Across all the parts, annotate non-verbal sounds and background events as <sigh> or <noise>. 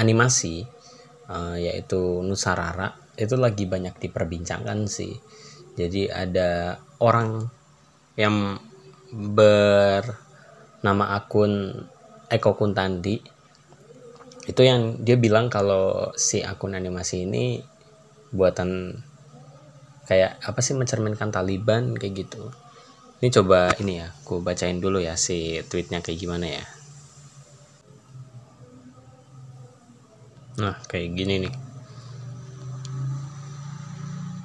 animasi eh, yaitu Nusarara itu lagi banyak diperbincangkan sih. Jadi ada orang yang bernama akun Eko Kuntandi itu yang dia bilang kalau si akun animasi ini buatan kayak apa sih mencerminkan Taliban kayak gitu. Ini coba ini ya, aku bacain dulu ya si tweetnya kayak gimana ya. Nah, kayak gini nih.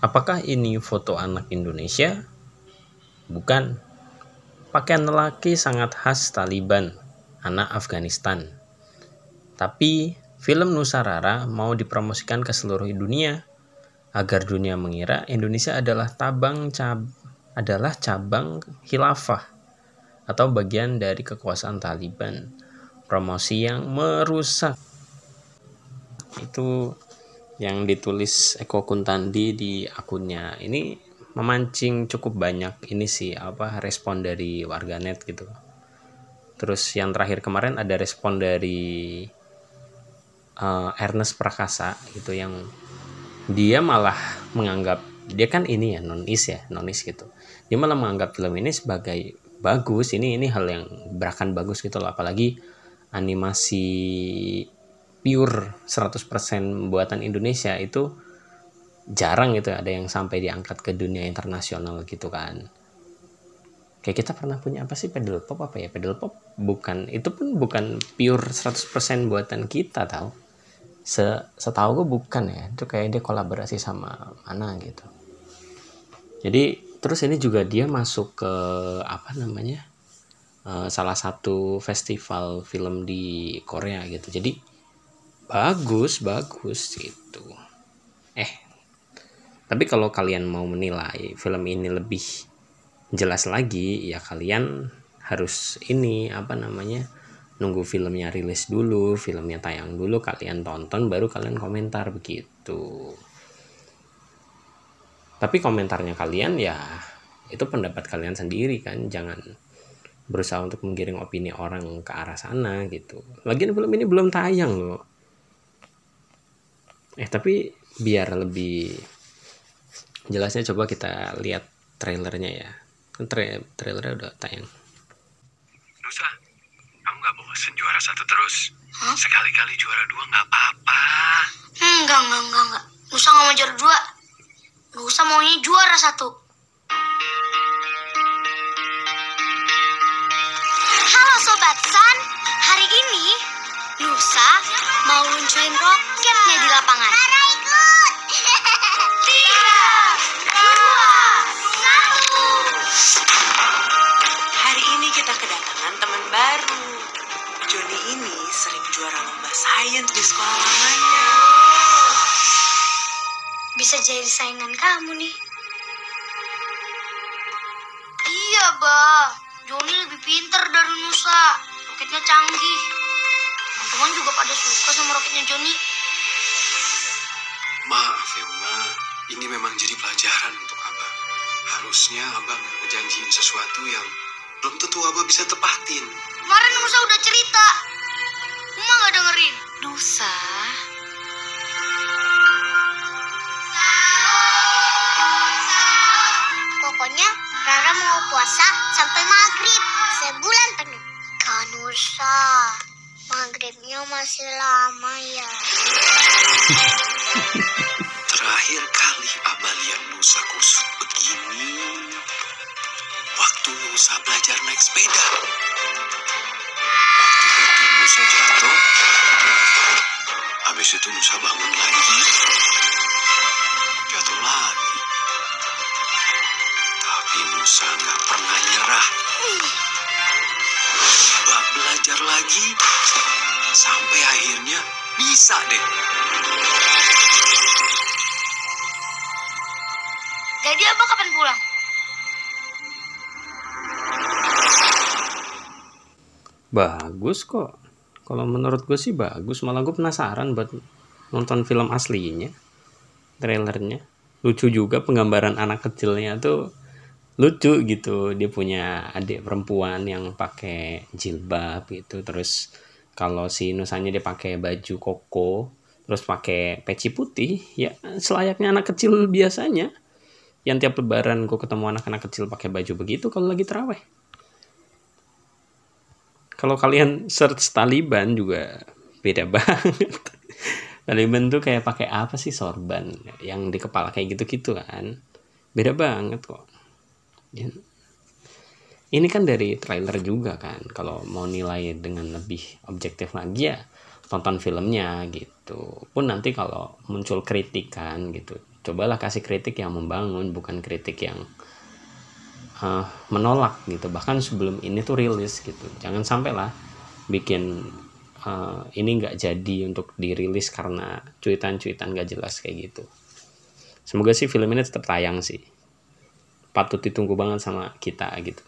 Apakah ini foto anak Indonesia? Bukan. Pakaian lelaki sangat khas Taliban, anak Afghanistan. Tapi film Nusarara mau dipromosikan ke seluruh dunia agar dunia mengira Indonesia adalah tabang cab adalah cabang khilafah atau bagian dari kekuasaan Taliban. Promosi yang merusak itu yang ditulis Eko Kuntandi di akunnya. Ini memancing cukup banyak ini sih apa respon dari warganet gitu. Terus yang terakhir kemarin ada respon dari uh, Ernest Prakasa gitu yang dia malah menganggap dia kan ini ya nonis ya nonis gitu. Dia malah menganggap film ini sebagai bagus ini ini hal yang berakan bagus gitu loh. Apalagi animasi pure 100% buatan Indonesia itu jarang gitu ada yang sampai diangkat ke dunia internasional gitu kan. Kayak kita pernah punya apa sih pedal pop apa ya? Pedal pop bukan itu pun bukan pure 100% buatan kita tahu Se setahu gue bukan ya itu kayak dia kolaborasi sama mana gitu. Jadi terus ini juga dia masuk ke apa namanya uh, salah satu festival film di Korea gitu. Jadi bagus bagus gitu. Eh tapi kalau kalian mau menilai film ini lebih jelas lagi ya kalian harus ini apa namanya nunggu filmnya rilis dulu filmnya tayang dulu kalian tonton baru kalian komentar begitu. Tapi komentarnya kalian ya itu pendapat kalian sendiri kan jangan berusaha untuk menggiring opini orang ke arah sana gitu. Lagian film ini belum tayang loh eh tapi biar lebih jelasnya coba kita lihat trailernya ya kan tra trailernya udah tayang Nusa, kamu gak bosan juara satu terus? Sekali-kali juara dua gak apa-apa. Enggak, enggak, enggak, enggak. Nusa nggak mau juara dua. Nusa maunya juara satu. Halo Sobat San, hari ini Nusa mau luncurin roketnya di saingan kamu nih. Iya, Bah. Joni lebih pinter dari Nusa. Roketnya canggih. Teman-teman juga pada suka sama roketnya Joni. Maaf ya, Ma. Ini memang jadi pelajaran untuk Abah. Harusnya Abah gak ngejanjiin sesuatu yang belum tentu Abah bisa tepatin. Kemarin Nusa udah cerita. Uma gak dengerin. Nusa, Rara mau puasa sampai maghrib sebulan penuh. Kan Nusa, maghribnya masih lama ya. <laughs> Terakhir kali Abah lihat Nusa kusut begini. Waktu Nusa belajar naik sepeda. Waktu itu Nusa jatuh. Habis itu Nusa bangun lagi. Nusa nggak pernah nyerah. Abah belajar lagi. Sampai akhirnya Bisa deh. Jadi abah kapan pulang? bagus kok kalau menurut gue sih bagus malah gue penasaran buat nonton film aslinya trailernya lucu juga penggambaran anak kecilnya tuh lucu gitu. Dia punya adik perempuan yang pakai jilbab gitu. Terus kalau si nusanya dia pakai baju koko terus pakai peci putih ya selayaknya anak kecil biasanya. Yang tiap lebaran gue ketemu anak-anak kecil pakai baju begitu kalau lagi teraweh kalau kalian search Taliban juga beda <laughs> banget. Taliban tuh kayak pakai apa sih sorban? Yang di kepala kayak gitu-gitu kan. Beda banget kok. Ini kan dari trailer juga kan. Kalau mau nilai dengan lebih objektif lagi ya tonton filmnya gitu. Pun nanti kalau muncul kritikan gitu cobalah kasih kritik yang membangun bukan kritik yang uh, menolak gitu. Bahkan sebelum ini tuh rilis gitu. Jangan sampai lah bikin uh, ini nggak jadi untuk dirilis karena cuitan-cuitan gak jelas kayak gitu. Semoga sih film ini tetap tayang sih patut ditunggu banget sama kita gitu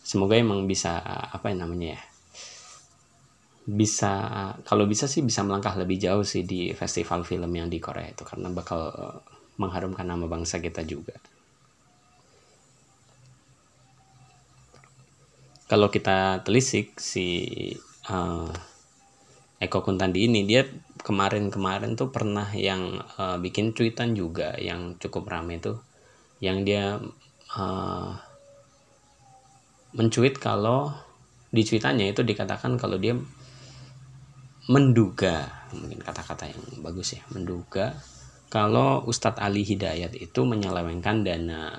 semoga emang bisa apa yang namanya ya bisa kalau bisa sih bisa melangkah lebih jauh sih di festival film yang di Korea itu karena bakal mengharumkan nama bangsa kita juga. kalau kita telisik si uh, Eko Kuntandi ini dia kemarin-kemarin tuh pernah yang uh, bikin cuitan juga yang cukup ramai tuh yang dia uh, mencuit kalau di cuitannya itu dikatakan kalau dia menduga mungkin kata-kata yang bagus ya menduga kalau Ustadz Ali Hidayat itu menyelewengkan dana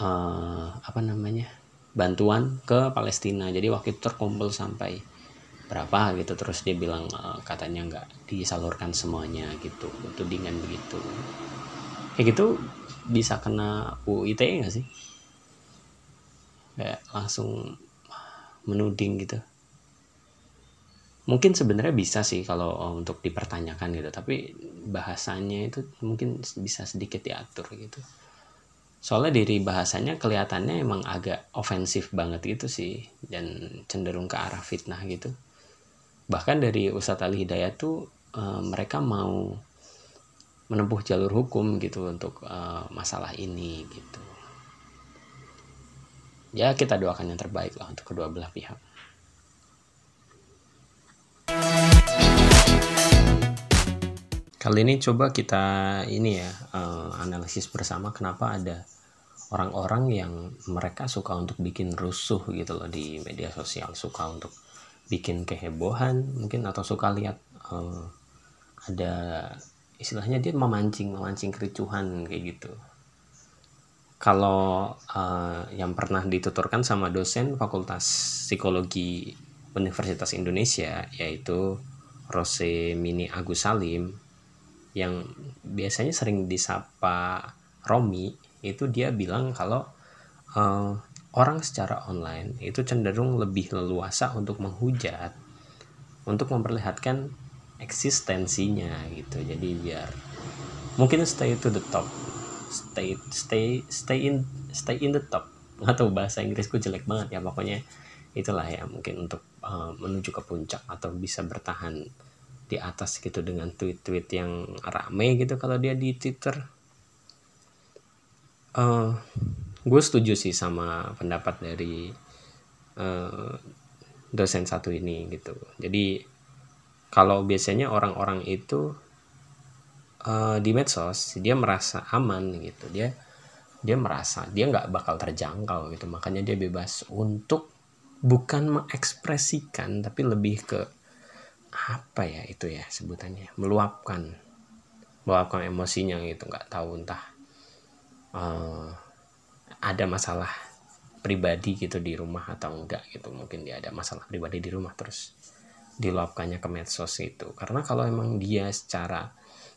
uh, apa namanya bantuan ke Palestina. Jadi waktu itu terkumpul sampai berapa gitu terus dia bilang e, katanya nggak disalurkan semuanya gitu. Tudingan begitu kayak gitu bisa kena UITE nggak sih? Kayak langsung menuding gitu. Mungkin sebenarnya bisa sih kalau untuk dipertanyakan gitu tapi bahasanya itu mungkin bisa sedikit diatur gitu. Soalnya dari bahasanya kelihatannya emang agak ofensif banget gitu sih dan cenderung ke arah fitnah gitu. Bahkan dari Ustadz Ali Hidayat tuh e, mereka mau menempuh jalur hukum gitu untuk e, masalah ini gitu. Ya kita doakan yang terbaik lah untuk kedua belah pihak. Kali ini coba kita ini ya uh, analisis bersama kenapa ada orang-orang yang mereka suka untuk bikin rusuh gitu loh di media sosial. Suka untuk bikin kehebohan mungkin atau suka lihat uh, ada istilahnya dia memancing memancing kericuhan kayak gitu. Kalau uh, yang pernah dituturkan sama dosen Fakultas Psikologi Universitas Indonesia yaitu Rose Mini Agus Salim yang biasanya sering disapa Romi itu dia bilang kalau uh, orang secara online itu cenderung lebih leluasa untuk menghujat untuk memperlihatkan eksistensinya gitu. Jadi biar mungkin stay to the top. Stay stay stay in stay in the top. Atau bahasa Inggrisku jelek banget ya pokoknya itulah ya mungkin untuk uh, menuju ke puncak atau bisa bertahan di atas gitu dengan tweet-tweet yang rame gitu kalau dia di Twitter. Uh, gue setuju sih sama pendapat dari uh, dosen satu ini gitu. Jadi kalau biasanya orang-orang itu uh, di medsos dia merasa aman gitu. Dia dia merasa dia nggak bakal terjangkau gitu. Makanya dia bebas untuk bukan mengekspresikan tapi lebih ke apa ya itu ya sebutannya? Meluapkan meluapkan emosinya gitu. Nggak tahu entah uh, ada masalah pribadi gitu di rumah atau enggak gitu. Mungkin dia ada masalah pribadi di rumah terus diluapkannya ke medsos itu. Karena kalau emang dia secara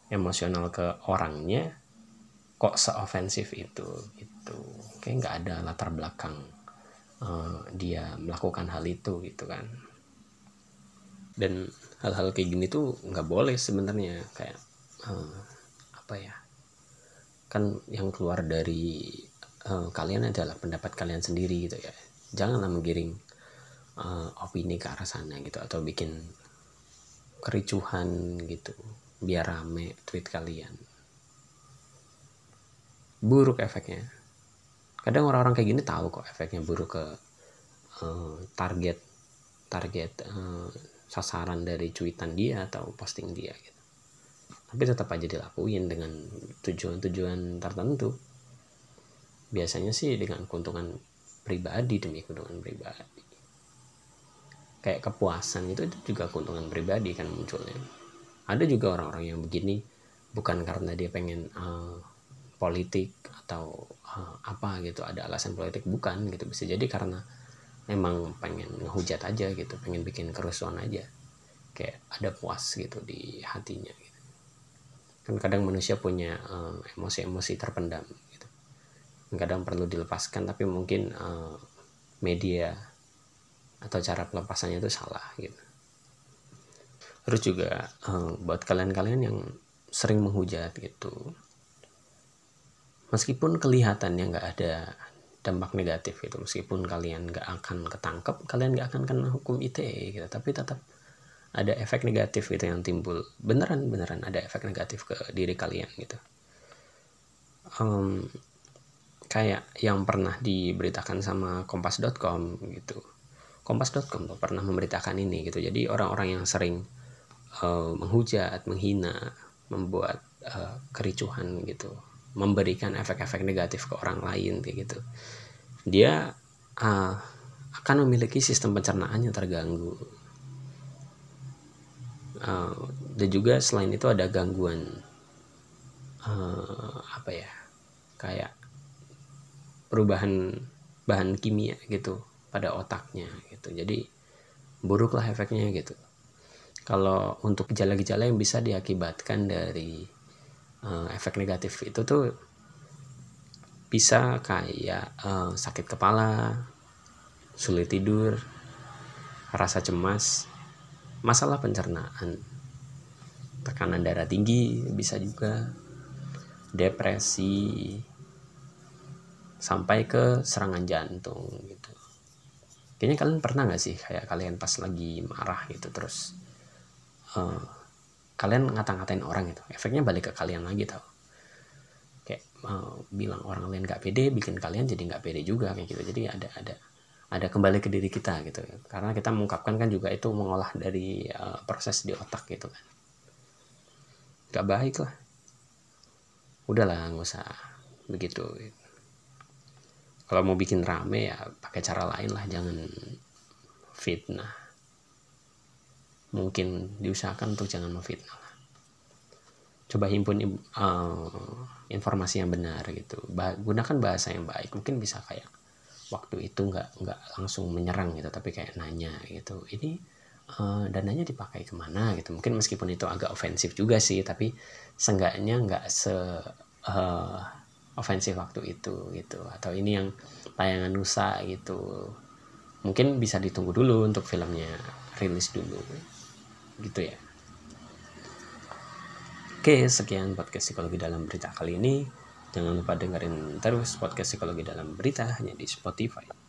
emosional ke orangnya kok seofensif itu gitu. Kayak nggak ada latar belakang uh, dia melakukan hal itu gitu kan. Dan hal-hal kayak gini tuh nggak boleh sebenarnya kayak uh, apa ya kan yang keluar dari uh, kalian adalah pendapat kalian sendiri gitu ya. Janganlah menggiring uh, opini ke arah sana gitu atau bikin kericuhan gitu biar rame tweet kalian. Buruk efeknya. Kadang orang-orang kayak gini tahu kok efeknya buruk ke uh, target target uh, sasaran dari cuitan dia atau posting dia gitu. Tapi tetap aja dilakuin dengan tujuan-tujuan tertentu. Biasanya sih dengan keuntungan pribadi demi keuntungan pribadi kayak kepuasan itu, itu juga keuntungan pribadi kan munculnya. Ada juga orang-orang yang begini bukan karena dia pengen uh, politik atau uh, apa gitu ada alasan politik bukan gitu. Bisa jadi karena emang pengen ngehujat aja gitu pengen bikin kerusuhan aja. Kayak ada puas gitu di hatinya gitu. kan kadang manusia punya uh, emosi-emosi terpendam gitu. Kadang perlu dilepaskan tapi mungkin uh, media atau cara pelepasannya itu salah gitu. Terus juga uh, buat kalian-kalian yang sering menghujat gitu meskipun kelihatannya nggak ada dampak negatif itu meskipun kalian nggak akan ketangkep kalian nggak akan kena hukum ITE gitu tapi tetap ada efek negatif gitu yang timbul. Beneran beneran ada efek negatif ke diri kalian gitu. Um, kayak yang pernah diberitakan sama kompas.com gitu kompas.com tuh pernah memberitakan ini gitu. Jadi orang-orang yang sering uh, menghujat menghina membuat uh, kericuhan gitu memberikan efek-efek negatif ke orang lain kayak gitu dia uh, akan memiliki sistem pencernaan yang terganggu. Uh, dan juga selain itu ada gangguan uh, apa ya kayak perubahan bahan kimia gitu pada otaknya gitu jadi buruklah efeknya gitu kalau untuk gejala-gejala yang bisa diakibatkan dari uh, efek negatif itu tuh bisa kayak uh, sakit kepala, sulit tidur, rasa cemas, masalah pencernaan, tekanan darah tinggi bisa juga, depresi, sampai ke serangan jantung gitu. Kayaknya kalian pernah nggak sih kayak kalian pas lagi marah gitu terus uh, kalian ngata-ngatain orang itu efeknya balik ke kalian lagi tau. Kayak uh, bilang orang lain gak pede bikin kalian jadi nggak pede juga kayak gitu. Jadi ada ada ada kembali ke diri kita gitu. Karena kita mengungkapkan kan juga itu mengolah dari uh, proses di otak gitu kan. Gak baik lah. Udahlah nggak usah begitu kalau mau bikin rame ya pakai cara lain lah jangan fitnah. Mungkin diusahakan untuk jangan memfitnah coba himpun uh, informasi yang benar gitu. Ba gunakan bahasa yang baik. Mungkin bisa kayak waktu itu nggak nggak langsung menyerang gitu tapi kayak nanya gitu. Ini uh, dananya dipakai ke mana gitu. Mungkin meskipun itu agak ofensif juga sih tapi seenggaknya nggak se uh, ofensif waktu itu gitu. Atau ini yang tayangan nusa gitu. Mungkin bisa ditunggu dulu untuk filmnya rilis dulu. Gitu ya. Oke sekian podcast psikologi dalam berita kali ini. Jangan lupa dengerin terus podcast psikologi dalam berita hanya di Spotify